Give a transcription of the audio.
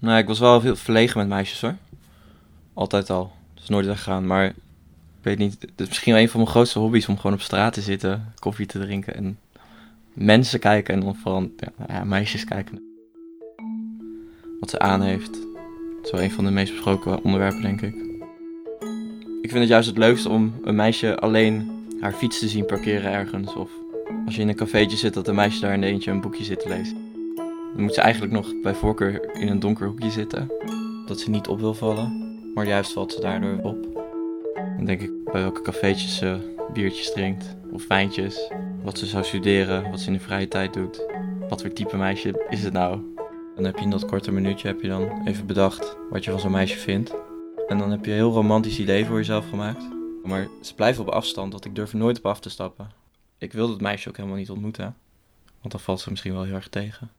Nou, ik was wel heel verlegen met meisjes hoor. Altijd al. Dat is nooit weggegaan. Maar ik weet niet. Het is misschien wel een van mijn grootste hobby's om gewoon op straat te zitten, koffie te drinken en mensen kijken en dan vooral ja, meisjes kijken. Wat ze aan heeft. Dat is wel een van de meest besproken onderwerpen, denk ik. Ik vind het juist het leukst om een meisje alleen haar fiets te zien parkeren ergens. Of als je in een cafeetje zit, dat een meisje daar in eentje een boekje zit te lezen. Dan moet ze eigenlijk nog bij voorkeur in een donker hoekje zitten. Dat ze niet op wil vallen. Maar juist valt ze daardoor op. Dan denk ik bij welke cafeetjes ze biertjes drinkt. Of wijntjes. Wat ze zou studeren. Wat ze in de vrije tijd doet. Wat voor type meisje is het nou? Dan heb je in dat korte minuutje heb je dan even bedacht wat je van zo'n meisje vindt. En dan heb je een heel romantisch idee voor jezelf gemaakt. Maar ze blijven op afstand, want ik durf nooit op af te stappen. Ik wil dat meisje ook helemaal niet ontmoeten. Want dan valt ze misschien wel heel erg tegen.